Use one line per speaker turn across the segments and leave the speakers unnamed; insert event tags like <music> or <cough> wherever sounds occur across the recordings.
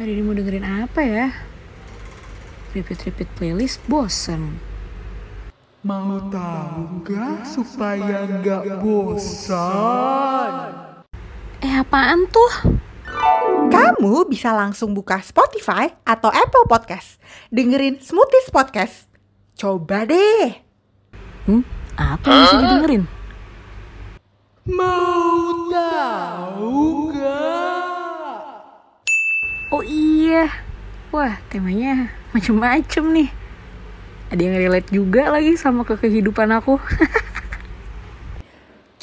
Hari ini mau dengerin apa ya? Repeat-repeat playlist bosen.
Mau tahu nggak supaya nggak bosan?
Eh apaan tuh?
Kamu bisa langsung buka Spotify atau Apple Podcast. Dengerin Smoothies Podcast. Coba deh.
Hmm? Apa yang bisa didengerin?
Mau tahu nggak?
Oh iya. Wah temanya macem-macem nih. Ada yang relate juga lagi sama ke kehidupan aku. <laughs>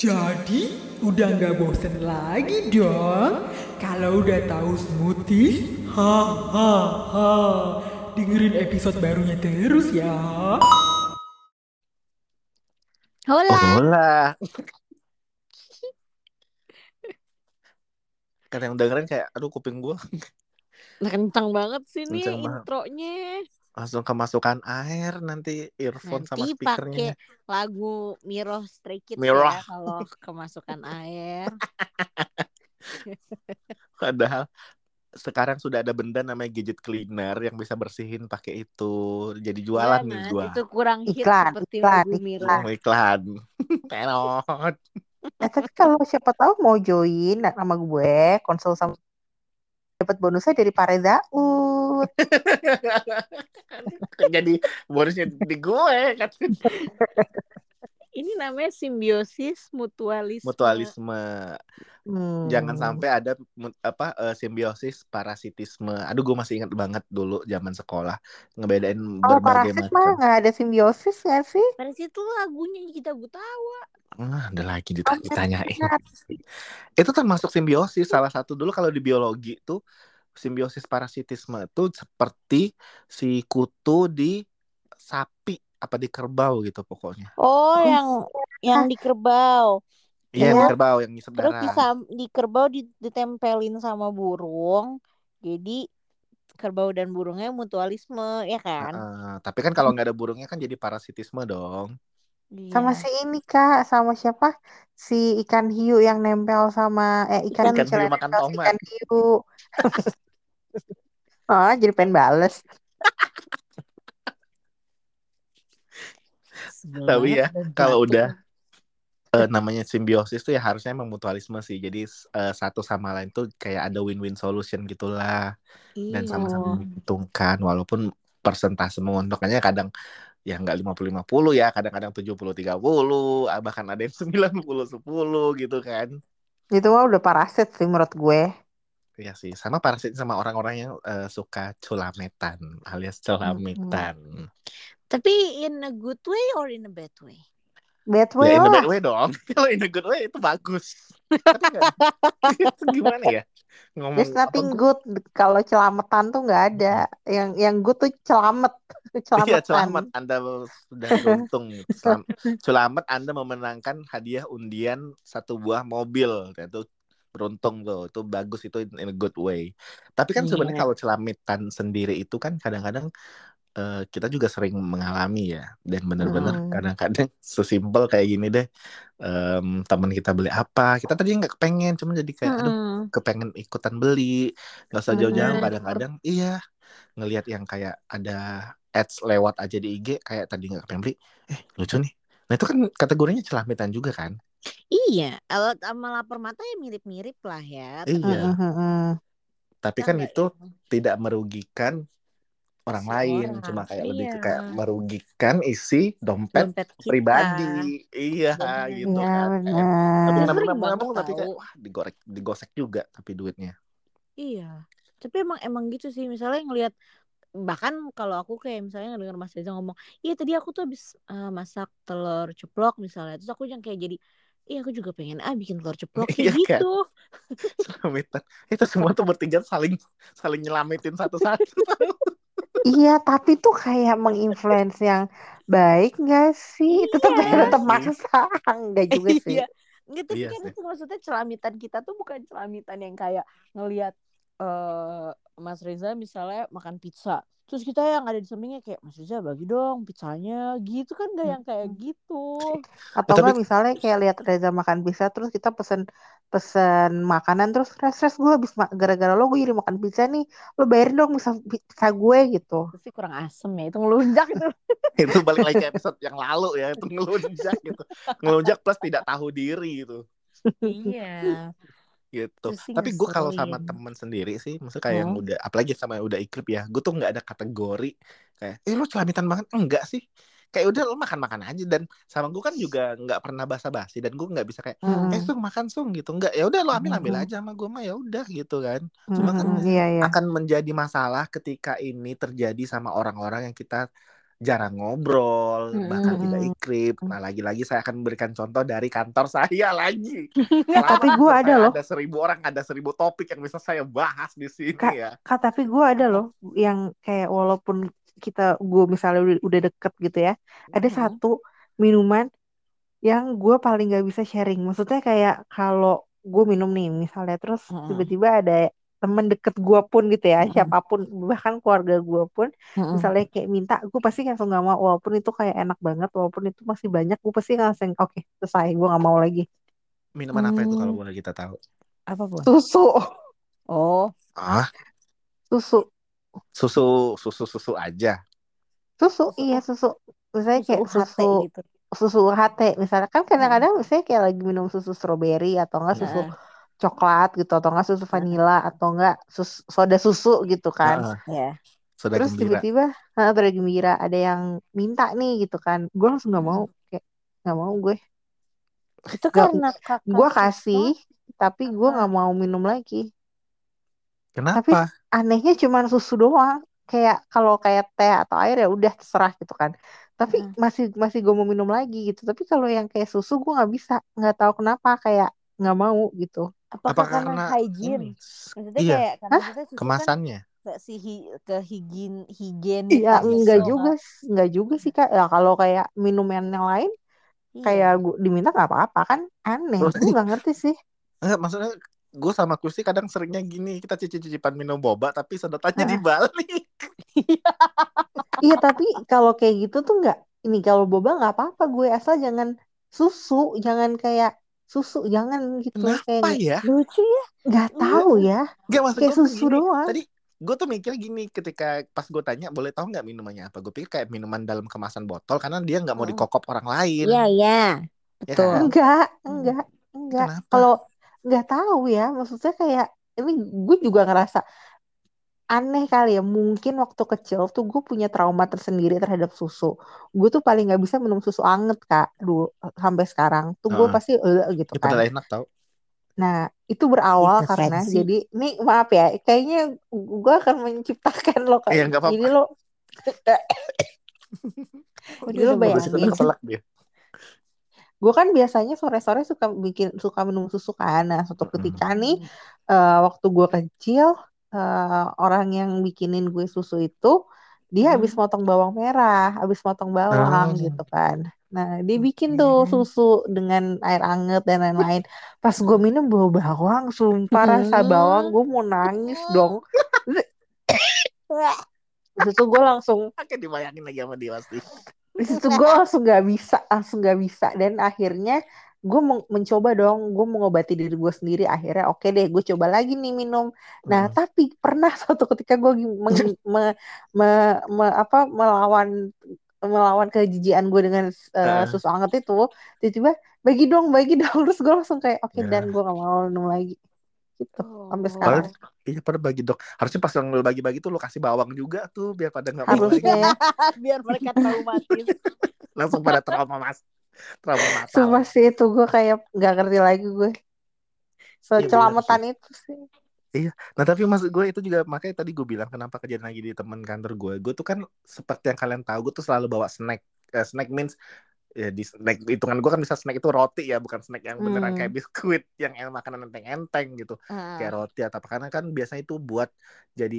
Jadi udah nggak bosen lagi dong? Kalau udah tahu smoothies, ha ha ha. Dengerin episode barunya terus ya.
Hola.
Hola. Kan yang dengerin kayak aduh kuping gua
kencang banget sih nih
Kencang banget.
intronya.
langsung kemasukan air nanti earphone sama
Nanti
speakernya.
pakai lagu Miro Stray Kids ya kalau kemasukan air. <laughs>
Padahal sekarang sudah ada benda namanya gadget cleaner yang bisa bersihin pakai itu. Jadi jualan
Iya,
nih
Mas. Itu kurang hit
Iklan,
seperti
iklan,
lagu Miro.
iklan.
Oh, iklan. <laughs> Tenot.
Nah, tapi kalau siapa tahu mau join sama gue, konsul sama dapat bonusnya dari Pak Reza Ut. <laughs>
Jadi bonusnya di gue kan.
Ini namanya simbiosis mutualisme.
Mutualisme.
Hmm.
Jangan sampai ada apa eh, simbiosis parasitisme. Aduh, gue masih ingat banget dulu zaman sekolah ngebedain
Kalau
berbagai
parasit mah
macam.
nggak ada simbiosis nggak sih?
Pada situ lagunya kita Gutawa.
Ah, ada lagi
Oh,
ditanyain.
ingat. <laughs>
Itu termasuk simbiosis. Salah satu dulu kalau di biologi tuh simbiosis parasitisme itu seperti si kutu di sapi apa di kerbau gitu pokoknya.
Oh, yang yang di kerbau.
Iya,
Iya.
di kerbau yang ngisep
Terus
darah.
di, sam- di kerbau di- ditempelin sama burung. Jadi kerbau dan burungnya mutualisme, ya kan?
Heeh, tapi kan kalau nggak ada burungnya kan jadi parasitisme dong.
Sama
Iya.
si ini kak, sama siapa? Si ikan hiu yang nempel sama eh ikan,
Ikan
kecil
hiu
yang
makan
nempel
tomat.
ikan hiu. Ah, <laughs> jadi pengen bales.
Tapi ya,
Dan
kalau udah eh, namanya simbiosis tuh ya harusnya emang mutualisme sih. Jadi eh, satu sama lain tuh kayak ada win-win solution gitulah dan
Iya.
sama-sama menguntungkan walaupun persentase menguntungkannya kadang ya nggak 50-50 ya, kadang-kadang 70-30, ah, bahkan ada yang <laughs> 90-10 gitu kan.
Itu mah udah parasit sih menurut gue.
Iya sih, sama parasit sama orang-orang yang eh, suka culametan alias celametan.
Tapi in a good way or in a bad way?
Bad
Ya
way
in a
lah.
bad way dong. <laughs> Kalau in a good way itu bagus. Tapi nggak- <laughs> itu gimana ya? Ngomong
There's nothing good kalau celametan tuh nggak ada. Yang yang good tuh celamet, <laughs>
Iya,
celametan.
selamat Anda sudah beruntung. Selamat Anda memenangkan hadiah undian satu buah mobil. Itu beruntung tuh. Itu bagus itu in a good way. Tapi kan sebenarnya
Iya.
kalau celamitan sendiri itu kan kadang-kadang eh, kita juga sering mengalami ya. Dan benar-benar
Hmm.
kadang-kadang <laughs> sesimpel kayak gini deh. Em, teman kita beli apa, kita tadi nggak kepengen, cuma jadi kayak aduh
Mm-mm.
kepengen ikutan beli nggak usah jauh-jauh kadang-kadang iya ngelihat yang kayak ada ads lewat aja di IG kayak tadi nggak kepengen beli eh lucu nih nah itu kan kategorinya celamitan juga kan
Iya, kalau sama lapar mata ya mirip-mirip lah ya.
Iya. Tapi kan
nggak
itu
yang-
tidak merugikan orang
Si
lain
orang,
cuma kayak lebih ke
iya.
kayak merugikan isi dompet,
dompet kita.
pribadi iya
Bener.
gitu
Iya
kan tapi
benar.
nabung
banget
nabung tapi kayak wah digorek digosek juga tapi duitnya
Iya. Tapi emang emang gitu sih misalnya ngelihat bahkan kalau aku kayak misalnya dengar Mas Reza ngomong, "Iya tadi aku tuh habis eh, masak telur ceplok misalnya." Terus aku yang kayak jadi, "Iya aku juga pengen ah bikin telur ceplok
Iya
kayak
kan?
gitu." <laughs>
celamitan itu semua tuh bertiga saling saling nyelamatin satu-satu <laughs>
Iya, tapi tuh kayak menginfluence yang baik gak sih? Tetap
Iya
tetap
sih.
maksa. <laughs> Enggak <laughs> juga sih.
Iya. Enggak tapi
Iya
kan
sih.
itu maksudnya celamitan kita tuh bukan celamitan yang kayak ngelihat eh Mas Reza misalnya makan pizza terus kita yang ada di sampingnya kayak Mas Reza bagi dong pizzanya gitu kan gak yang kayak gitu.
Atau
Tapi-
enggak misalnya kayak lihat Reza makan pizza terus kita pesen pesen makanan terus res res gue habis gara-gara lo gue jadi makan pizza nih lo bayarin dong pizza, pizza gue gitu.
Terus sih kurang asem ya itu ngelunjak itu <laughs>
itu balik lagi ke episode yang lalu ya itu ngelunjak gitu. Ngelunjak plus tidak tahu diri gitu.
Iya
gitu
Itu sih
tapi gue kalau sama
ngeselin.
temen sendiri sih maksudnya kayak yang
Hmm.
udah apalagi sama yang udah ikrip ya gue tuh nggak ada kategori kayak eh lo celamitan banget enggak sih kayak udah lo makan makan aja dan sama gue kan juga nggak pernah basa-basi dan gue nggak bisa kayak
Mm-mm.
eh sung makan sung gitu enggak ya udah lo ambil ambil
Mhm.
aja sama gue mah ya udah gitu kan cuma kan
Mm-mm, iya iya
akan menjadi masalah ketika ini terjadi sama orang-orang yang kita jarang ngobrol,
Mm-mm.
bahkan tidak ikrip. Nah, lagi-lagi saya akan memberikan contoh dari kantor <laughs> saya lagi. <laughs>
Tapi
Kantor
gua ada loh.
Ada seribu orang, ada seribu topik yang bisa saya bahas di sini
Kak,
ya.
Kak, tapi gue ada loh yang kayak walaupun kita gue misalnya udah, udah deket gitu ya, ada
Mhm.
satu minuman yang gue paling gak bisa sharing. Maksudnya kayak kalau gue minum nih misalnya terus
Mhm.
tiba-tiba ada temen deket gue pun gitu ya,
Mhm.
siapa pun bahkan keluarga gue pun
Mm-mm.
misalnya kayak minta, gue pasti langsung gak mau walaupun itu kayak enak banget, walaupun itu masih banyak, gue pasti langsung oke selesai, gue gak mau lagi.
Minuman apa itu
Hmm.
kalau boleh kita tahu?
apa pun
Susu,
oh
Ah,
susu,
susu susu susu aja.
susu,
Susu.
iya susu. Misalnya
susu
kayak susu
gitu
susu UHT misalnya kan kadang-kadang misalnya kayak lagi minum susu stroberi atau enggak susu
Nah,
coklat gitu atau enggak susu vanila atau enggak sus- soda susu gitu kan.
Heeh,
ya
sudah
terus tiba-tiba nah, pada gembira ada yang minta nih gitu kan. Gue langsung nggak mau kayak nggak mau gue.
Itu karena kakak
gue kasih tapi gue nggak mau minum lagi.
Kenapa?
anehnya cuman susu doang. Kayak kalau kayak teh atau air ya udah terserah gitu kan. Tapi
Heeh.
masih masih gue mau minum lagi gitu. Tapi kalau yang kayak susu gue nggak bisa nggak tahu kenapa kayak nggak mau gitu
apakah
Apa
karena,
karena
hygiene
ini?
maksudnya
Iya,
kayak karena maksudnya susu kan
kemasannya.
ke si hi- ke higien higienik
Iya
kan
enggak
gitu
juga
kan.
enggak juga sih kak ya kalau kayak minuman yang lain
Iya.
kayak gua diminta nggak apa-apa kan aneh gue nggak ngerti sih
Enggak, maksudnya gue sama Kusti kadang seringnya gini, kita cicip-cicipan minum boba tapi sedotannya
Heeh.
dibalik. <laughs>
iya tapi kalau kayak gitu tuh nggak ini kalau boba nggak apa-apa gue asal jangan susu jangan kayak susu jangan gitu kayak
Kenapa
nggak
ya?
lucu ya
nggak tahu ya
Gak maksud
kayak susu
gini,
doang
Tadi gue tuh mikir gini ketika pas gue tanya boleh tahu nggak minumannya apa? Gue pikir kayak minuman dalam kemasan botol karena dia nggak mau
Heeh.
dikokop orang lain.
iya iya
Ya
betul
kan?
enggak enggak enggak
Kenapa?
kalau nggak tahu ya maksudnya kayak ini gue juga ngerasa aneh kali ya mungkin waktu kecil tuh gue punya trauma tersendiri terhadap susu gue tuh paling nggak bisa minum susu anget kak dulu sampai sekarang tuh gue
Heeh.
pasti eh gitu kan
enak tau.
nah itu berawal
Itu
karena
fancy.
jadi ini maaf ya kayaknya gue akan menciptakan lo
Iya, nggak apa-apa.
jadi lo <laughs>
Kok
Jadi
itu
bayangin. gue kan biasanya sore-sore suka bikin suka minum susu kan nah suatu ketika nih eh, waktu gue kecil eh, orang yang bikinin gue susu itu dia habis motong bawang merah habis motong bawang
Oh.
gitu kan. Nah dia bikin tuh susu dengan air anget dan lain-lain. Pas gue minum bau bawang sumpah rasa bawang gue mau nangis dong. Terus itu gue langsung
Oke dibayangin lagi sama dia pasti.
di situ gue langsung gak bisa langsung gak bisa. Dan akhirnya gue mau mencoba dong gue mau ngobati diri gue sendiri akhirnya oke deh gue coba lagi nih minum nah
Mm.
tapi pernah <laughs> suatu ketika gue meng- <laughs> me- me- me- apa melawan melawan kejijian gue dengan uh,
Heeh.
susu hangat itu tiba-tiba bagi dong bagi dong <laughs> terus gue langsung kayak oke
Ya.
dan gue gak mau minum lagi gitu sampai
Oh.
sekarang
Padahal iya pada bagi dok. Harusnya pas yang lu bagi-bagi tuh lu kasih bawang juga tuh biar pada nggak mau lagi.
biar mereka traumatis
Langsung pada trauma mas. Trauma matal.
Sumpah sih itu gue kayak nggak ngerti lagi gue
Iya, benar
secelamatan itu sih
Nah tapi maksud gue itu juga makanya tadi gue bilang kenapa kejadian lagi di teman kantor gue. Gue tuh kan seperti yang kalian tahu gue tuh selalu bawa snack. Eh, snack means ya di snack hitungan gue kan bisa snack itu roti ya bukan snack yang beneran
Hmm.
kayak biskuit yang yang makanan enteng-enteng gitu
Ah.
kayak roti atau apa karena kan biasanya itu buat jadi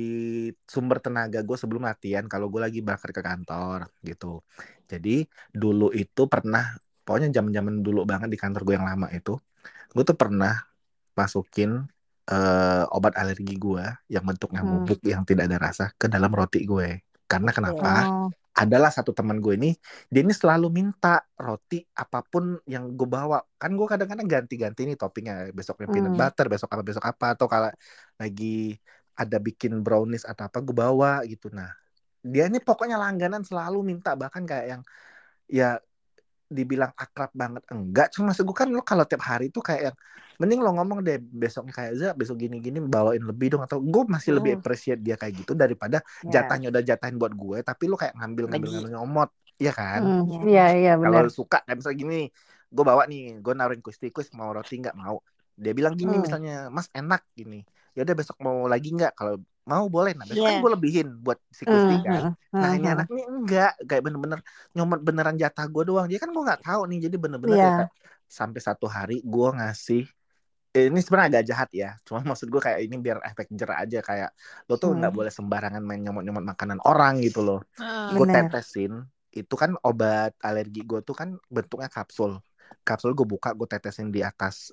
sumber tenaga gue sebelum latihan kalau gue lagi berangkat ke kantor gitu jadi dulu itu pernah pokoknya zaman-zaman dulu banget di kantor gue yang lama itu gue tuh pernah masukin eh, obat alergi gue yang bentuknya
Hmm.
bubuk yang tidak ada rasa ke dalam roti gue. Karena kenapa?
Oh,
Adalah satu teman gue ini, dia ini selalu minta roti apa pun yang gue bawa. Kan gue kadang-kadang ganti-ganti nih toppingnya. Besoknya peanut
Hmm.
butter, besok apa besok apa. Atau kalau lagi ada bikin brownies atau apa gue bawa gitu. Nah, dia ini pokoknya langganan selalu minta bahkan kayak yang ya dibilang akrab banget enggak cuma maksud gue kan lo kalau tiap hari tuh kayak yang mending lo ngomong deh besoknya kayak Za besok gini-gini bawain lebih dong atau gue masih lebih
Hmm.
appreciate dia kayak gitu daripada
ya.
jatahnya udah jatahin buat gue tapi lo kayak ngambil ngambil ngambil nyomot iya kan
Hmm, Iya, iya
kalau
benar.
lo suka kayak misalnya gini gue bawa nih gue nawarin kuis tikus mau roti nggak mau dia bilang gini
Hmm.
misalnya mas enak gini ya udah besok mau lagi nggak kalau mau boleh nah besok kan
Iya.
gue lebihin buat si Kusti kan
hmm,
Nah
hmm,
ini
hmm.
anak ini enggak kayak bener-bener nyomot beneran jatah gue doang. Dia kan gue nggak tahu nih jadi bener-bener
Iya.
ya kayak sampai satu hari gue ngasih eh, ini sebenarnya agak jahat ya. Cuma maksud gue kayak ini biar efek jerak aja kayak lo tuh nggak
Hmm.
boleh sembarangan main nyomot-nyomot makanan orang gitu loh.
Ah.
Gue tetesin itu kan obat alergi gue tuh kan bentuknya kapsul. Kapsul gue buka gue tetesin di atas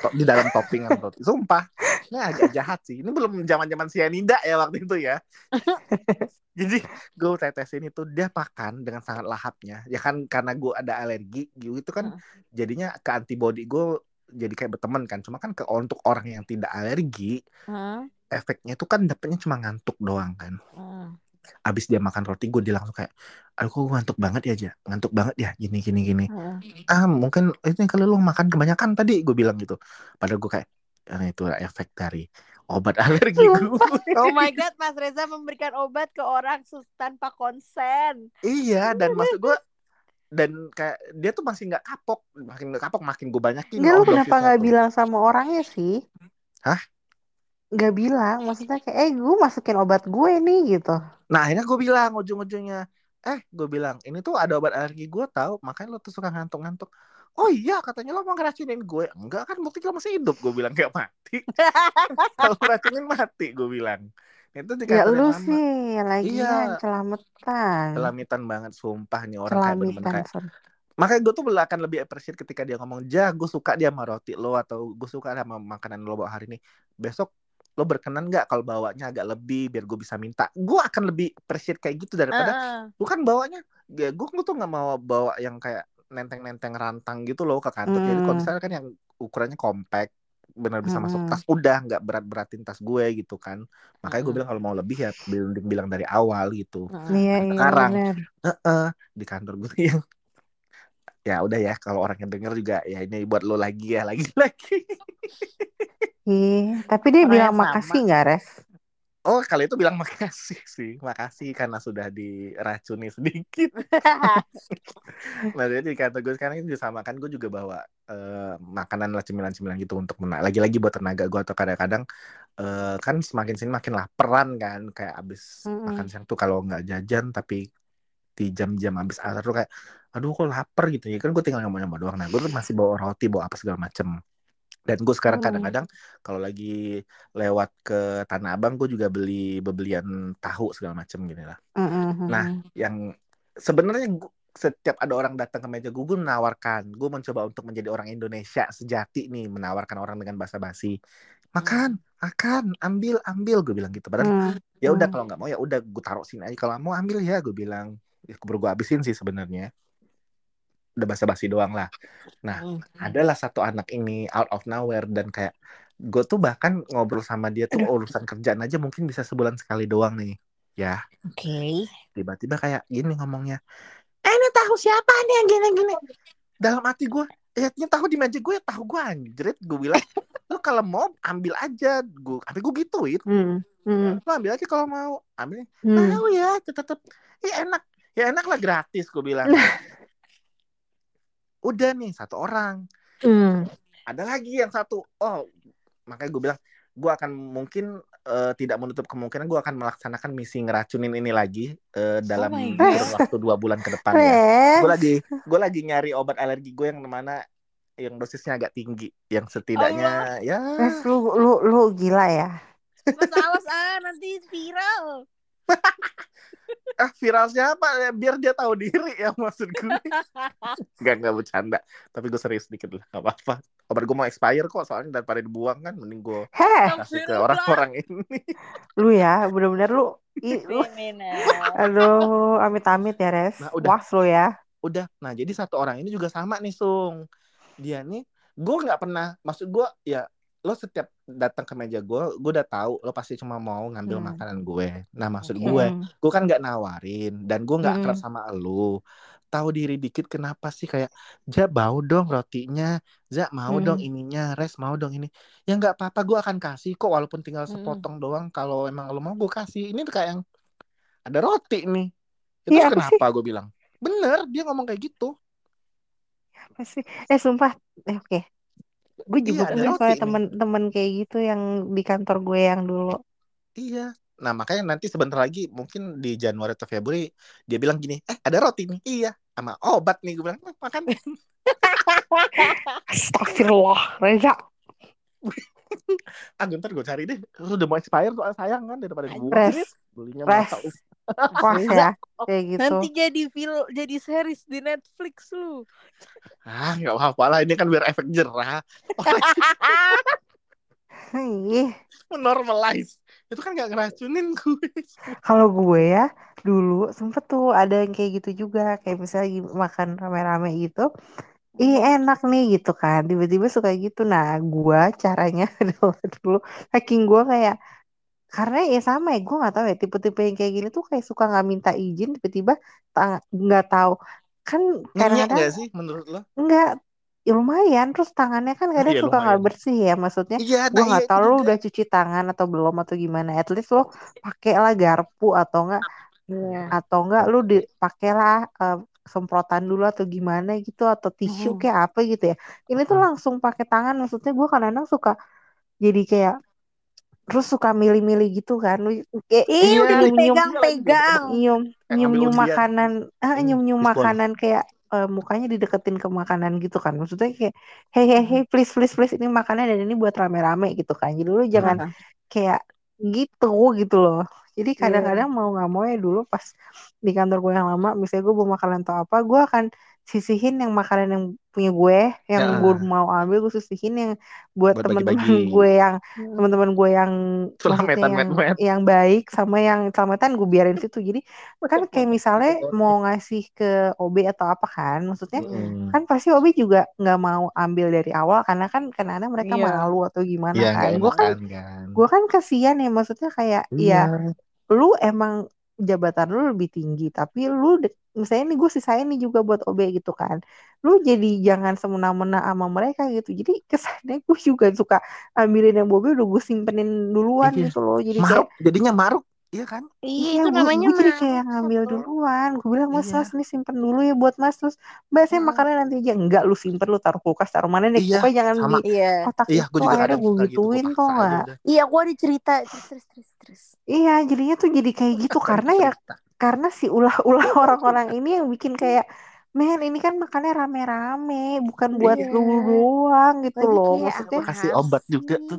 to- di dalam toppingan roti. Sumpah, ini agak jahat sih. Ini belum zaman-zaman sianida ya waktu itu ya. <laughs> Jadi gue tetesin itu dia makan dengan sangat lahapnya. Ya kan karena gue ada alergi gitu kan jadinya ke antibody gue jadi kayak berteman kan. Cuma kan ke untuk orang yang tidak alergi
Ah.
efeknya itu kan dapetnya cuma ngantuk doang kan.
Ah.
Abis dia makan roti gue dia langsung kayak aduh kok gue ngantuk banget ya aja ngantuk banget ya gini gini gini
Ah.
ah mungkin itu kalau lu makan kebanyakan tadi gue bilang gitu padahal gue kayak "Ah, itu efek dari obat <laughs> alergi gue
Oh my god, Mas Reza memberikan obat ke orang tanpa konsen.
Iya, dan maksud gue dan kayak dia tuh masih nggak kapok, makin nggak kapok makin gue banyakin.
Enggak lu kenapa nggak bilang sama orangnya sih?
Hah?
Nggak bilang, maksudnya kayak eh gue masukin obat gue nih gitu.
Nah akhirnya gue bilang ujung-ujungnya, eh gue bilang ini tuh ada obat alergi gue tahu, makanya lo tuh suka ngantuk-ngantuk. Oh iya katanya lo mau ngeracunin gue Enggak kan bukti lo masih hidup Gue bilang gak mati <laughs> Kalau ngeracunin mati gue bilang Itu di
Ya lu
lama
sih lagian
Iya.
celametan.
Celamitan banget Sumpah nih orang kayak bener-bener
Celamitan.
kayak
sorry.
Makanya gue tuh akan lebih appreciate ketika dia ngomong Ja gue suka dia sama roti lo Atau gue suka sama makanan lo bawa hari ini Besok lo berkenan gak kalau bawanya agak lebih Biar gue bisa minta Gue akan lebih appreciate kayak gitu Daripada
Ah.
gue kan bawanya ya gue tuh nggak mau bawa yang kayak nenteng-nenteng rantang gitu loh ke kantor jadi kalau
Hmm.
misalnya kan yang ukurannya compact benar bisa masuk
Mm-mm.
tas udah nggak berat-beratin tas gue gitu kan makanya gue
Mm-mm.
bilang kalau mau lebih ya bilang, bilang dari awal gitu
Ah.
Iya, iya
Sekarang.
benar.
Heeh, di kantor gue tuh <laughs> yang ya udah ya kalau orang yang denger juga ya ini buat lo lagi ya <laughs> lagi lagi
Iya, tapi dia
Orang
bilang
sama.
makasih nggak, Res?
oh kali itu bilang makasih sih makasih karena sudah diracuni sedikit <laughs> Nah, jadi di kantor gue sekarang itu sama kan gue juga bawa eh, makanan lah cemilan-cemilan gitu untuk menang. Lagi-lagi buat tenaga gue atau kadang-kadang eh, kan semakin sini makin laparan kan kayak abis
Mm-mm.
makan siang tuh kalau nggak jajan tapi di jam-jam abis asar tuh kayak aduh kok lapar gitu ya kan gue tinggal nyoba-nyoba doang nah gue tuh masih bawa roti bawa apa segala macem dan gue sekarang
Hmm.
kadang-kadang kalau lagi lewat ke Tanah Abang gue juga beli bebelian tahu segala macem gitu lah
Mm-mm,
Nah,
mm-mm.
yang sebenarnya setiap ada orang datang ke meja Google menawarkan, gue mencoba untuk menjadi orang Indonesia sejati nih, menawarkan orang dengan bahasa basi, makan, makan, ambil, ambil, gue bilang gitu. Padahal
Hmm,
ya udah
hmm.
kalau nggak mau ya udah gue taruh sini aja. Kalau mau ambil ya, gue bilang, ya, keburu gue habisin sih sebenarnya. Udah bahasa basi doang lah. Nah,
Hmm.
adalah satu anak ini out of nowhere dan kayak gue tuh bahkan ngobrol sama dia tuh urusan kerjaan aja mungkin bisa sebulan sekali doang nih. Ya,
Oke.
tiba-tiba kayak gini ngomongnya eh ini tahu siapa nih yang gini-gini dalam hati gue ya ini tahu di meja gue ya tahu gue anjrit gue bilang lu kalau mau ambil aja gue tapi gue gituin
Hmm, hmm,
lu ambil aja kalau mau ambil
hmm.
tahu ya tetap ya enak ya enak lah gratis gue bilang <laughs> udah nih satu orang.
Hmm.
ada lagi yang satu. Oh makanya gue bilang gue akan mungkin eh, tidak menutup kemungkinan gue akan melaksanakan misi ngeracunin ini lagi eh, dalam
Oh
waktu dua bulan ke depan ya. Gue lagi gue lagi nyari obat alergi gue yang mana yang dosisnya agak tinggi yang setidaknya ya.
Res, lu, lu, lu gila ya.
Mas awas ah nanti viral. <laughs>
ah <laughs> viral siapa ya biar dia tahu diri ya maksud gue <laughs> nggak nggak bercanda tapi gue serius sedikit lah nggak apa-apa obat gue mau expired kok soalnya daripada dibuang kan mending gue
Heh,
kasih ke orang-orang ini <laughs>
lu ya, bener-bener lu. Ih, lu. Aduh, amit-amit ya, Res.
Nah, udah.
Was lu ya.
udah nah jadi satu orang ini juga sama nih sung dia nih gue nggak pernah maksud gue ya lo setiap datang ke meja gue gue udah tahu lo pasti cuma mau ngambil
Hmm.
makanan gue nah maksud
Oke.
gue
Hmm.
gue kan nggak nawarin dan gue nggak
Hmm.
keras sama lo tahu diri dikit kenapa sih kayak ja mau dong rotinya za mau
Hmm.
dong ininya res mau dong ini ya nggak apa-apa gue akan kasih kok walaupun tinggal
Hmm.
sepotong doang kalau emang lo mau gue kasih ini tuh kayak yang ada roti nih itu
Iya, apa
kenapa gue bilang bener dia ngomong kayak gitu
Apa sih? Eh, sumpah. Eh, oke. Gue juga
Iya, ada
punya soalnya temen-temen kayak gitu yang di kantor gue yang dulu.
Iya. Nah, makanya nanti sebentar lagi mungkin di Januari atau Februari dia bilang gini, "Eh, ada roti nih." Iya, sama obat nih gue bilang, "Eh, makan." <laughs>
Astagfirullah, Reza. <laughs>
ah, bentar gue cari deh. Udah mau expire soal sayang kan daripada.
Res,
Belinya
Res. <laughs> Wah ya, kayak gitu.
Nanti jadi film, jadi series di Netflix lu.
Ah, nggak apa-apa lah. Ini kan biar efek jerah.
Ih,
Normalize. Itu kan nggak ngeracunin gue.
Kalau gue ya, dulu sempet tuh ada yang kayak gitu juga. Kayak misalnya makan rame-rame gitu. Ih enak nih gitu kan. Tiba-tiba suka gitu. Nah gue caranya <laughs> adalah dulu. Hacking gue kayak. Karena ya sama ya. Gue gak tahu ya. Tipe-tipe yang kayak gini tuh kayak suka gak minta izin. Tiba-tiba nggak tahu. Kan
Ngenyek
kadang-kadang
nggak sih menurut lo?
enggak. Ya lumayan. Terus tangannya kan kadang
Iya,
suka nggak bersih ya. Maksudnya
Iya,
gue
nah
nggak
iya
tahu
itu
lo
juga.
udah cuci tangan atau belum atau gimana. At least lo pakailah garpu atau enggak
Iya.
atau enggak lu dipakailah eh, semprotan dulu atau gimana gitu atau tisu
Mhm.
kayak apa gitu ya ini tuh langsung pakai tangan maksudnya gue kadang-kadang suka jadi kayak terus suka milih-milih gitu kan lu kayak
Iya,
udah dipegang-pegang.
nyium nyium nyium makanan ah
Hmm,
nyium nyium makanan kayak eh, mukanya dideketin ke makanan gitu kan. Maksudnya kayak hey hey please please please ini makanan dan ini buat rame-rame gitu kan. Jadi lu jangan kayak gitu gitu loh. Jadi
Iya.
kadang-kadang mau nggak mau ya dulu pas di kantor gue yang lama misalnya gue bawa makanan atau apa gue akan sisihin yang makanan yang punya gue yang
Ya.
gue mau ambil gue sisihin yang buat
Buat
teman-teman <laughs> gue yang teman-teman gue yang
Selametan,
yang yang baik sama yang selamatan gue biarin situ jadi kan kayak misalnya mau ngasih ke OB atau apa kan maksudnya
Mm-mm.
kan pasti OB juga nggak mau ambil dari awal karena kan karena mereka
Iya.
malu atau gimana
Iya,
kan gue kan
kan.
gue kan kasihan ya maksudnya kayak
Iya.
ya lu emang jabatan lu lebih tinggi tapi lu misalnya nih gue sisain nih juga buat OB gitu kan lu jadi jangan semena-mena sama mereka gitu jadi kesannya gue juga suka ambilin yang OB udah gue simpenin duluan
Iya.
gitu loh jadi kayak
Maruk, jadinya maruk. Iya kan?
Iya,
Iya,
itu
gue,
namanya
gue jadi kayak ngambil duluan. Gue bilang, mas,
Iya.
mas, ini simpen dulu ya buat mas. Terus, mbak, saya
Heeh.
makannya nanti aja. Enggak, lu simpen, lu taruh kulkas, taruh mana nih.
Iya,
Pokoknya jangan
sama.
di
Iya.
kotak
Iya,
itu.
gue
Akhirnya
kadang
gue
gitu. Gue
gituin kok nggak.
Iya, gua ada cerita. Terus, terus, terus, terus.
Iya, jadinya tuh jadi kayak gitu. Karena ya, karena si ulah-ulah <laughs> orang-orang ini yang bikin kayak, men, ini kan makannya rame-rame. Bukan buat
Iya.
lu doang gitu
Lagi
loh. Maksudnya,
Kasih obat juga tuh.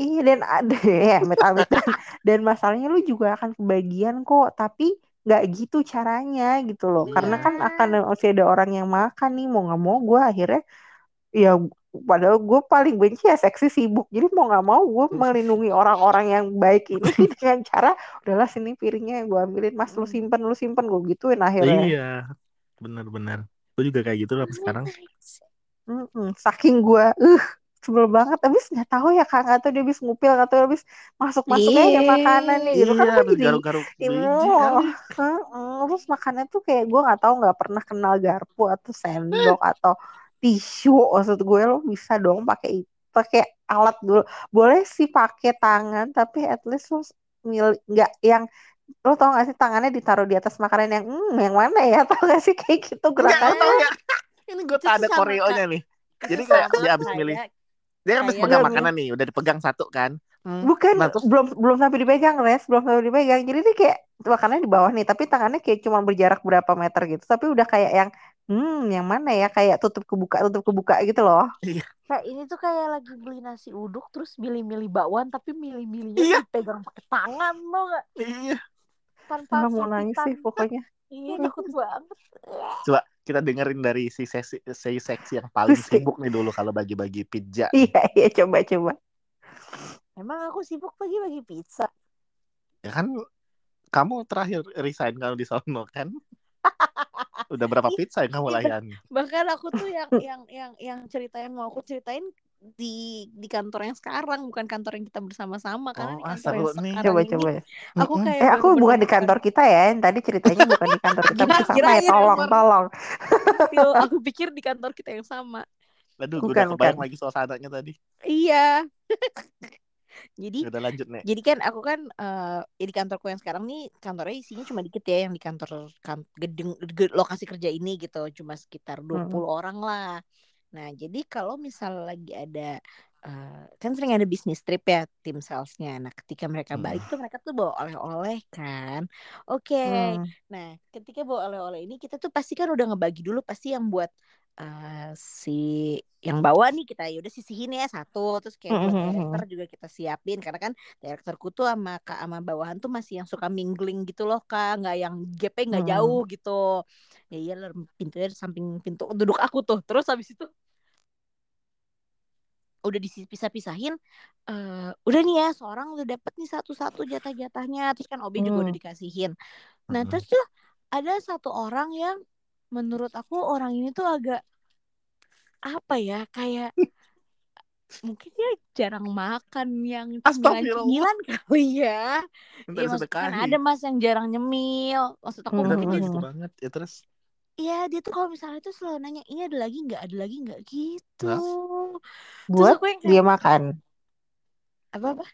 Iya dan ada <laughs> ya amit-amit dan, dan masalahnya lu juga akan kebagian kok tapi nggak gitu caranya gitu loh karena kan
Iya.
akan masih ada orang yang makan nih mau nggak mau gue akhirnya ya padahal gue paling benci ya seksi sibuk. Jadi mau nggak mau gue melindungi orang-orang yang baik ini <laughs> dengan cara udahlah sini piringnya gue ambilin. Mas lu simpen lu simpen. Gue gituin akhirnya.
Iya, benar-benar. Gue juga kayak gitu lah sekarang.
Mm-mm, saking gue uh sebel banget. Habis nggak tahu ya kak nggak tahu dia habis ngupil nggak tahu habis masuk masuknya ada
Iya.
makanannya gitu kan
Iya,
gue
habis
jadi
garuk-garuk
terus makannya tuh kayak gue nggak tahu nggak pernah kenal garpu atau sendok atau tisu maksud gue lo bisa dong pakai pakai alat dulu boleh sih pakai tangan tapi at least lo mil- nggak yang lo tau gak sih tangannya ditaruh di atas makanan yang hmm yang mana ya <laughs> tau gak sih kayak gitu
Enggak,
gerakan
lo tau nggak? Ini gue ada koreonya nih. Jadi kayak dia habis milih. Dia habis pegang makanan nih, udah dipegang satu kan. Hmm.
Bukan,
Nah, terus
belum belum sampai dipegang, Res, belum sampai dipegang. Jadi dia kayak makanannya di bawah nih, tapi tangannya kayak cuma berjarak berapa meter gitu. Tapi udah kayak yang hmm, yang mana ya? Kayak tutup kebuka, tutup kebuka gitu loh.
Kayak ini tuh kayak lagi beli nasi uduk terus milih-milih bakwan tapi milih-milihnya
Iya.
dipegang pakai tangan lo gak?
iya.
tanpa
Nggak mau nangis sih pokoknya.
Iya takut banget.
Coba kita dengerin dari si sesi, si seksi yang paling
Si-
sibuk nih dulu kalau bagi-bagi pizza.
Iya, iya, coba, coba.
Emang aku sibuk pagi-pagi pizza.
Ya kan kamu terakhir resign kalau di sono kan? Udah berapa pizza yang kamu
Iya.
layani?
Bahkan aku tuh yang yang yang yang cerita yang mau aku ceritain di di kantor yang sekarang bukan kantor yang kita bersama-sama karena
Oh,
di
ah,
kantor
seru
yang
nih.
sekarang
Coba,
ini
coba.
aku kayak
Eh, aku bukan di kantor kita ya. Yang tadi ceritanya bukan di kantor kita
Gila,
bersama ya.
kirain
Tolong,
kantor.
tolong. <laughs>
Aku pikir di kantor kita yang sama
Aduh, gue
Bukan,
udah kebayang
bukan.
lagi suasananya tadi.
iya <laughs> jadi
Udah lanjut nih.
jadi kan aku kan eh ya di kantorku yang sekarang nih kantornya isinya cuma dikit ya yang di kantor kan gedung ge- lokasi kerja ini gitu cuma sekitar 20 orang lah nah jadi kalau misal lagi ada eh, kan sering ada bisnis trip ya tim salesnya nah ketika mereka
Hmm.
balik tuh mereka tuh bawa oleh-oleh kan oke
Hmm.
Nah, ketika bawa oleh-oleh ini kita tuh pasti kan udah ngebagi dulu pasti yang buat eh, si yang bawa nih kita ya udah sisihin ya satu terus kayak
Mhm, mhm.
director juga kita siapin karena kan directorku tuh sama kak sama bawahan tuh masih yang suka mingling gitu loh kak nggak yang gapnya nggak
Hmm.
jauh gitu ya iya lah, pintunya di samping pintu duduk aku tuh terus habis itu udah dipisah-pisahin eh udah nih ya seorang udah dapet nih satu-satu jatah-jatahnya terus kan OB juga udah
Hmm.
dikasihin nah
Mm-mm.
terus tuh ada satu orang yang menurut aku orang ini tuh agak apa ya kayak <laughs> mungkin dia jarang makan yang cemilan-cemilan kali ya Iya maksudnya kan ada mas yang jarang nyemil maksud aku
Hmm,
mungkin dia
gitu banget. Ya terus.
Iya dia tuh kalau misalnya tuh selalu nanya ini ada lagi nggak ada lagi nggak gitu
Hah?
terus
Buat
aku yang kayak
dia makan.
apa apa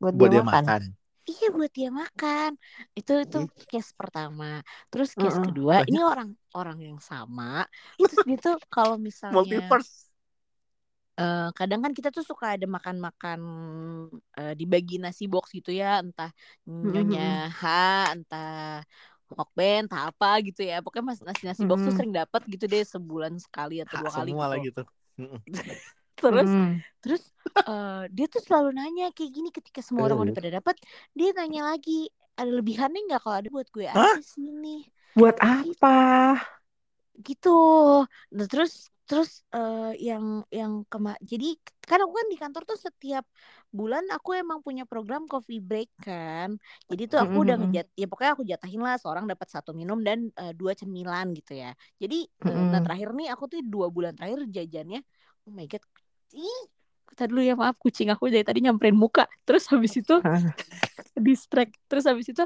Buat,
Buat
dia,
dia
makan.
makan.
Iya buat dia makan. Itu itu case pertama. Terus case
Mm-mm.
kedua,
Banyak.
ini orang orang yang sama. Terus dia tuh <laughs> kalau misalnya
Multiverse.
eh, kadang kan kita tuh suka ada makan-makan eh, dibagi nasi box gitu ya, entah nyonya H, entah Hokben, entah apa gitu ya. Pokoknya mas nasi nasi box tuh
Mm-mm.
sering dapat gitu deh sebulan sekali atau dua
Hak
kali
semua
gitu.
lagi tuh. Mm-mm. <laughs>
Terus
Mm-mm.
Terus eh, dia tuh selalu nanya kayak gini ketika semua orang udah pada dapat, dia nanya lagi ada lebihannya nggak kalau ada buat gue aja sini
Buat apa?
gitu. Nah terus terus eh, yang yang kema jadi kan aku kan di kantor tuh setiap bulan aku emang punya program coffee break kan. Jadi tuh aku udah
Mm-mm.
ngejat ya pokoknya aku jatahin lah seorang dapat satu minum dan eh, dua cemilan gitu ya. Jadi eh, nah
Mm-mm.
terakhir nih aku tuh dua bulan terakhir jajannya oh my god. Ih, Kata dulu ya maaf kucing aku dari tadi nyamperin muka. Terus habis itu <laughs> <laughs> distract. Terus habis itu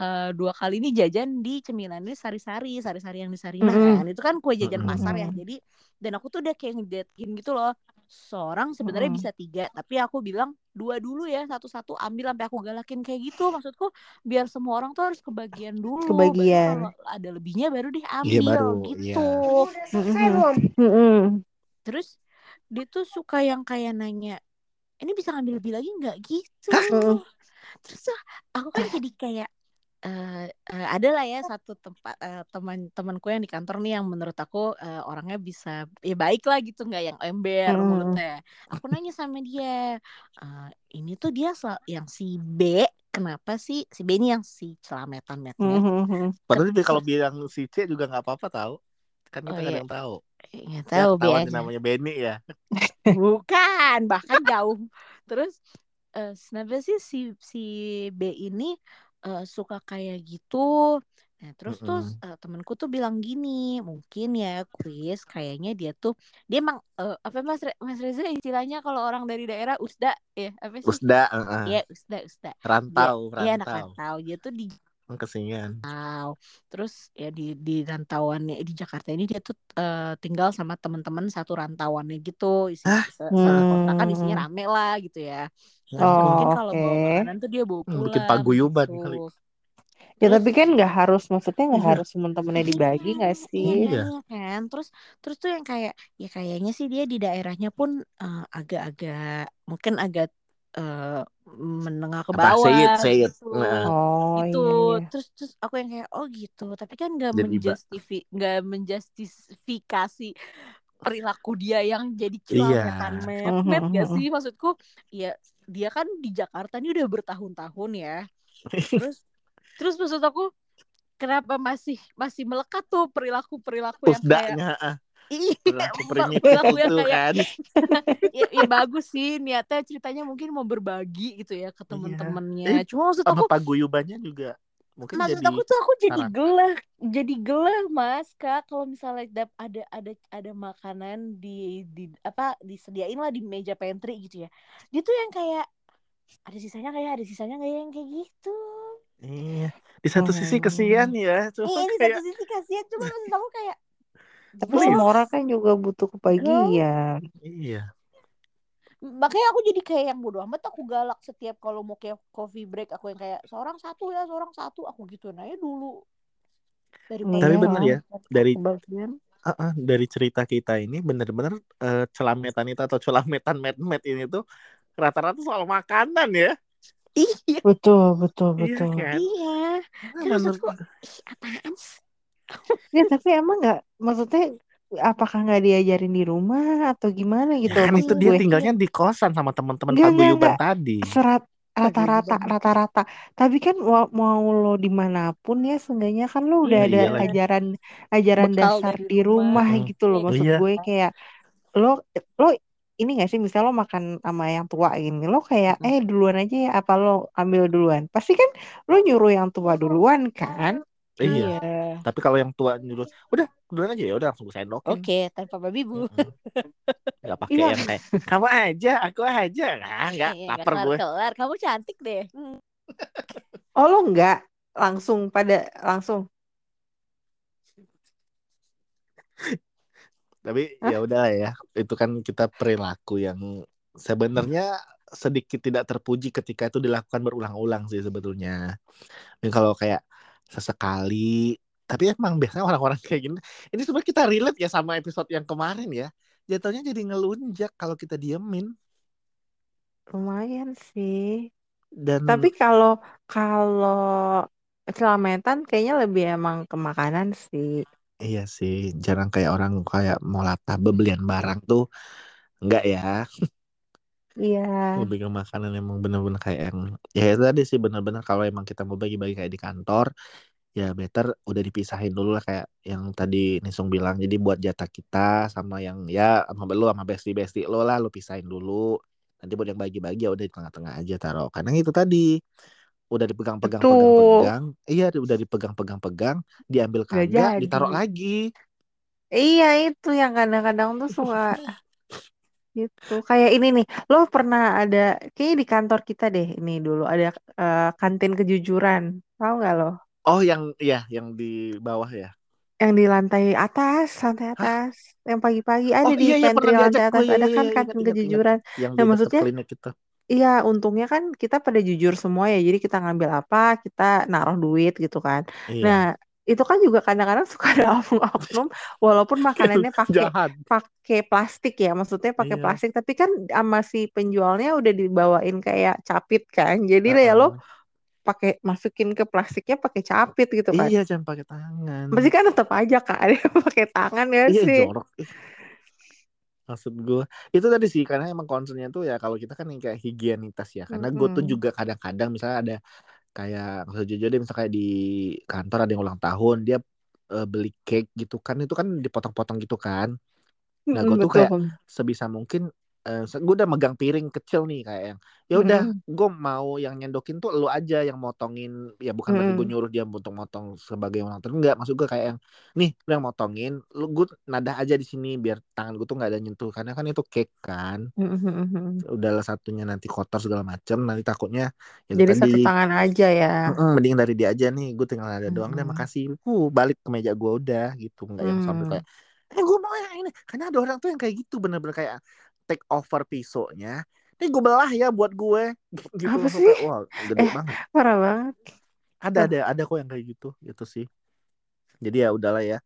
eh, dua kali ini jajan di cemilannya sari-sari, sari-sari yang di Sarina
Mm-mm.
kan. Itu kan kue jajan pasar ya.
Mm-mm.
Jadi dan aku tuh udah kayak ngejatin gitu loh. Seorang sebenarnya
Mm-mm.
bisa tiga, tapi aku bilang dua dulu ya, satu-satu ambil sampai aku galakin kayak gitu. Maksudku biar semua orang tuh harus kebagian dulu.
Kebagian.
kalau ada lebihnya baru deh
Iya,
ambil
baru,
gitu.
Mm-mm.
Terus dia tuh suka yang kayak nanya, ini bisa ngambil lebih lagi nggak gitu?
Mm.
Terus aku kan jadi kayak eh eh, ada lah ya satu tempat eh, teman temanku yang di kantor nih yang menurut aku eh, orangnya bisa ya baik lah gitu nggak yang ember
Mm.
mulutnya. Aku nanya sama dia, "Eh, ini tuh dia sel- yang si B kenapa sih si B ini yang si celametan metnet
Mm-mm.
Padahal dia kalau bilang si C juga nggak apa-apa tahu. Kan kita
Oh,
ada
iya.
yang tahu. Ya,
tahu B
ketahuan
aja.
nih namanya Benny ya.
Bukan, bahkan <laughs> jauh. Terus eh sebenarnya sih si si B ini eh, suka kayak gitu. Nah, terus tuh
Mm-mm.
eh, temenku tuh bilang gini, mungkin ya Chris kayaknya dia tuh dia emang eh, apa Mas Re- Mas Reza istilahnya kalau orang dari daerah usda ya apa sih?
Usda, heeh.
Iya, usda, usda. Dia
rantau,
iya anak
rantau.
rantau. Dia tuh di
Kesinian.
rantau. Terus ya di di rantauannya di Jakarta ini dia tuh eh, tinggal sama teman-teman satu rantauannya gitu. Isi,
Hah?
se- satu kontrakan
Hmm.
isinya rame lah gitu ya. Terus
ampun.
mungkin
Oh,
kalau
oke.
bawa makanan tuh dia bawa
Hmm, bikin
pulang
paguyuban
gitu.
kali.
Ya
Terus
tapi kan nggak harus, maksudnya nggak
Iya.
harus temen-temennya dibagi nggak
Iya,
sih?
Iya.
iya kan. Terus terus tuh yang kayak ya kayaknya sih dia di daerahnya pun eh, agak-agak mungkin agak eh, menengah ke
Apa? Say it,
bawah
say it.
gitu.
Nah,
Oh
Gitu.
iya iya.
Terus terus aku yang kayak oh gitu. Tapi kan nggak menjustifi nggak menjustifikasi perilaku dia yang jadi
Iya.
celametan mepet gak <laughs> sih? Maksudku ya dia kan di Jakarta ini udah bertahun-tahun ya. Terus terus maksud aku kenapa masih masih melekat tuh perilaku perilaku yang kayak Iya yang
itu kan. <laughs>
ya, ya bagus sih niatnya ceritanya mungkin mau berbagi gitu ya ke temen-temennya
Eh,
cuma maksud aku
paguyubannya juga mungkin
maksud
jadi
aku tuh aku jadi gelah jadi gelah mas kak kalau misalnya ada ada ada makanan di di apa disediain lah di meja pantry gitu ya dia tuh yang kayak ada sisanya kayak ada sisanya kayak yang kayak gitu
Iya. Di satu sisi
Hmm.
kesian ya, cuma
Iya di
kayak
satu sisi kasihan cuma maksud aku kayak
Tapi
Bos.
semua orang kan juga butuh kebahagiaan.
iya.
makanya aku jadi kayak yang bodoh amat aku galak setiap kalau mau kayak coffee break aku yang kayak seorang satu ya seorang satu aku gituin aja dulu daripada
Tapi
Iya.
bener ya, dari
kebagian
uh, uh, dari cerita kita ini bener-bener eh, celametan itu atau celametan med-med ini tuh rata-rata soal makanan ya.
iya
Betul, betul,
Iya
betul.
kan?
iya
Nah,
maksudku
menurut-
ih, apaan sih
Ya, tapi emang nggak, maksudnya apakah nggak diajarin di rumah atau gimana
Ya
gitu?
kan itu dia
gue,
tinggalnya di kosan sama teman-teman paguyuban
enggak.
tadi.
serat rata-rata, rata-rata. Tapi kan wa- mau lo di mana pun ya, seenggaknya kan lo udah
Iya,
ada
iyalah.
ajaran, ajaran
Bekal
dasar di rumah
Mm-mm.
gitu loh.
Iya,
Maksud
Iya.
gue kayak lo, lo ini gak sih, misalnya lo makan sama yang tua gini, lo kayak eh duluan aja ya, apa lo ambil duluan? Pasti kan lo nyuruh yang tua duluan kan?
Iya.
iya
Tapi kalau yang tua nyuruh, udah duluan aja ya udah langsung gue sendokin.
oke tanpa babi bu
Mm-mm. <laughs> Gak pakai
Iya.
yang kayak kamu aja, aku aja. Nah, enggak,
Iya,
lapar
nggak
gue.
kelar kamu cantik deh Hmm. <laughs>
Oh lo nggak langsung pada langsung
Tapi ya udah ya, itu kan kita perilaku yang sebenarnya sedikit tidak terpuji ketika itu dilakukan berulang-ulang sih sebetulnya. Dan kalau kayak sesekali, tapi emang biasanya orang-orang kayak gini, ini sebenarnya kita relate ya sama episode yang kemarin ya. Jatuhnya jadi ngelunjak kalau kita diemin
lumayan sih.
dan
Tapi kalau kalau Celametan kayaknya lebih emang ke makanan sih.
iya sih, jarang kayak orang kayak mau latah bebelian barang tuh enggak ya.
Iya.
lebih ke makanan emang bener-bener kayak yang ya itu tadi sih bener-bener kalau emang kita mau bagi-bagi kayak di kantor ya better udah dipisahin dulu lah kayak yang tadi Nisung bilang. Jadi buat jatah kita sama yang ya sama lu sama bestie bestie lo lah lo pisahin dulu. Nanti buat yang bagi-bagi ya udah di tengah-tengah aja taruh. Karena itu tadi udah dipegang-pegang pegang-pegang iya udah dipegang-pegang pegang diambil kagak ditaruh lagi.
Iya itu yang kadang-kadang tuh suka <laughs> gitu. Kayak ini nih, lo pernah ada kayaknya di kantor kita deh ini dulu ada eh, kantin kejujuran. Tahu nggak lo?
oh yang ya yang di bawah ya
Yang di lantai atas, lantai atas. Yang pagi-pagi ada
oh
di
iya iya
pantry
pernah
lantai
diajak gue
atas
iya
ada
iya
kan
iya
kantin
ingat ingat
kejujuran.
yang
Nah,
di dekat
maksudnya
klinik itu
Iya, untungnya kan kita pada jujur semua ya. Jadi kita ngambil apa, kita naruh duit gitu kan.
iya
Nah, itu kan juga kadang-kadang suka ada oknum-oknum walaupun <laughs> makanannya pakai pakai plastik ya. Maksudnya pakai
Iya.
plastik, tapi kan sama si penjualnya udah dibawain kayak capit kan. Jadi lah ya lo pakai masukin ke plastiknya pakai capit gitu kan.
Iya jangan pakai tangan.
Pasti kan tetap aja kan <laughs> pakai tangan ya
Iya
sih.
jorok. Maksud gue itu tadi sih karena emang concernnya tuh ya kalau kita kan yang kayak higienitas ya. Karena gue tuh juga kadang-kadang misalnya ada kayak maksud jujur deh misalnya kayak di kantor ada yang ulang tahun dia eh, beli cake gitu kan itu kan dipotong-potong gitu kan. Nah gue tuh kayak sebisa mungkin eh, gue udah megang piring kecil nih kayak yang ya udah
Mm-mm.
gue mau yang nyendokin tuh lu aja yang motongin ya bukan berarti gue nyuruh dia motong-motong sebagai orang terus enggak maksud gue kayak yang nih lu yang motongin lu gue nadah aja di sini biar tangan gue tuh nggak ada nyentuh karena kan itu cake kan
Mm-mm.
udahlah satunya nanti kotor segala macem nanti takutnya ya
Jadi satu
tadi
tangan aja ya.
"Mm-mm, mending dari dia aja nih gue tinggal ada doang deh makasih uh balik ke meja gue udah gitu nggak yang sampai
Hmm.
kayak eh gue mau yang ini karena ada orang tuh yang kayak gitu bener-bener kayak take over pisaunya ini gue belah ya buat gue. <laughs> Gitu
Apa sih?
kayak wah gede
Eh,
banget.
parah banget.
ada ada ada kok yang kayak gitu gitu sih. Jadi ya udahlah ya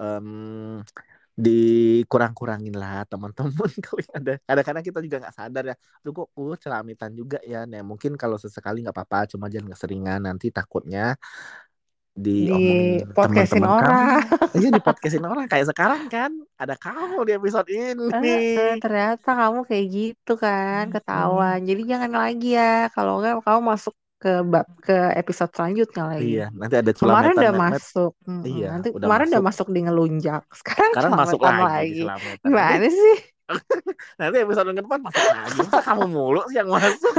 Em, dikurang-kurangin lah teman-teman. <laughs> Kalau ada kadang-kadang kita juga nggak sadar ya. Lu kok gue celamitan juga ya nah mungkin kalau sesekali nggak apa-apa cuma jangan keseringan. Nanti takutnya
Di
diomongin
podcastin orang. <laughs>
iya di podcastin orang kayak sekarang kan ada kamu di episode ini
eh, ternyata kamu kayak gitu kan,
Mm-mm.
ketahuan. Jadi jangan lagi ya. Kalau enggak kamu masuk ke bab ke episode selanjutnya lagi.
Iya, nanti ada
Kemarin udah
met-met.
masuk. Mm-mm.
Iya,
nanti
udah
kemarin udah
masuk.
masuk di ngelunjak. <laughs> Sekarang,
Sekarang masuk lagi,
lagi.
di.
Gimana sih? <laughs>
nanti episode depan masuk lagi. Masa kamu mulu sih yang masuk?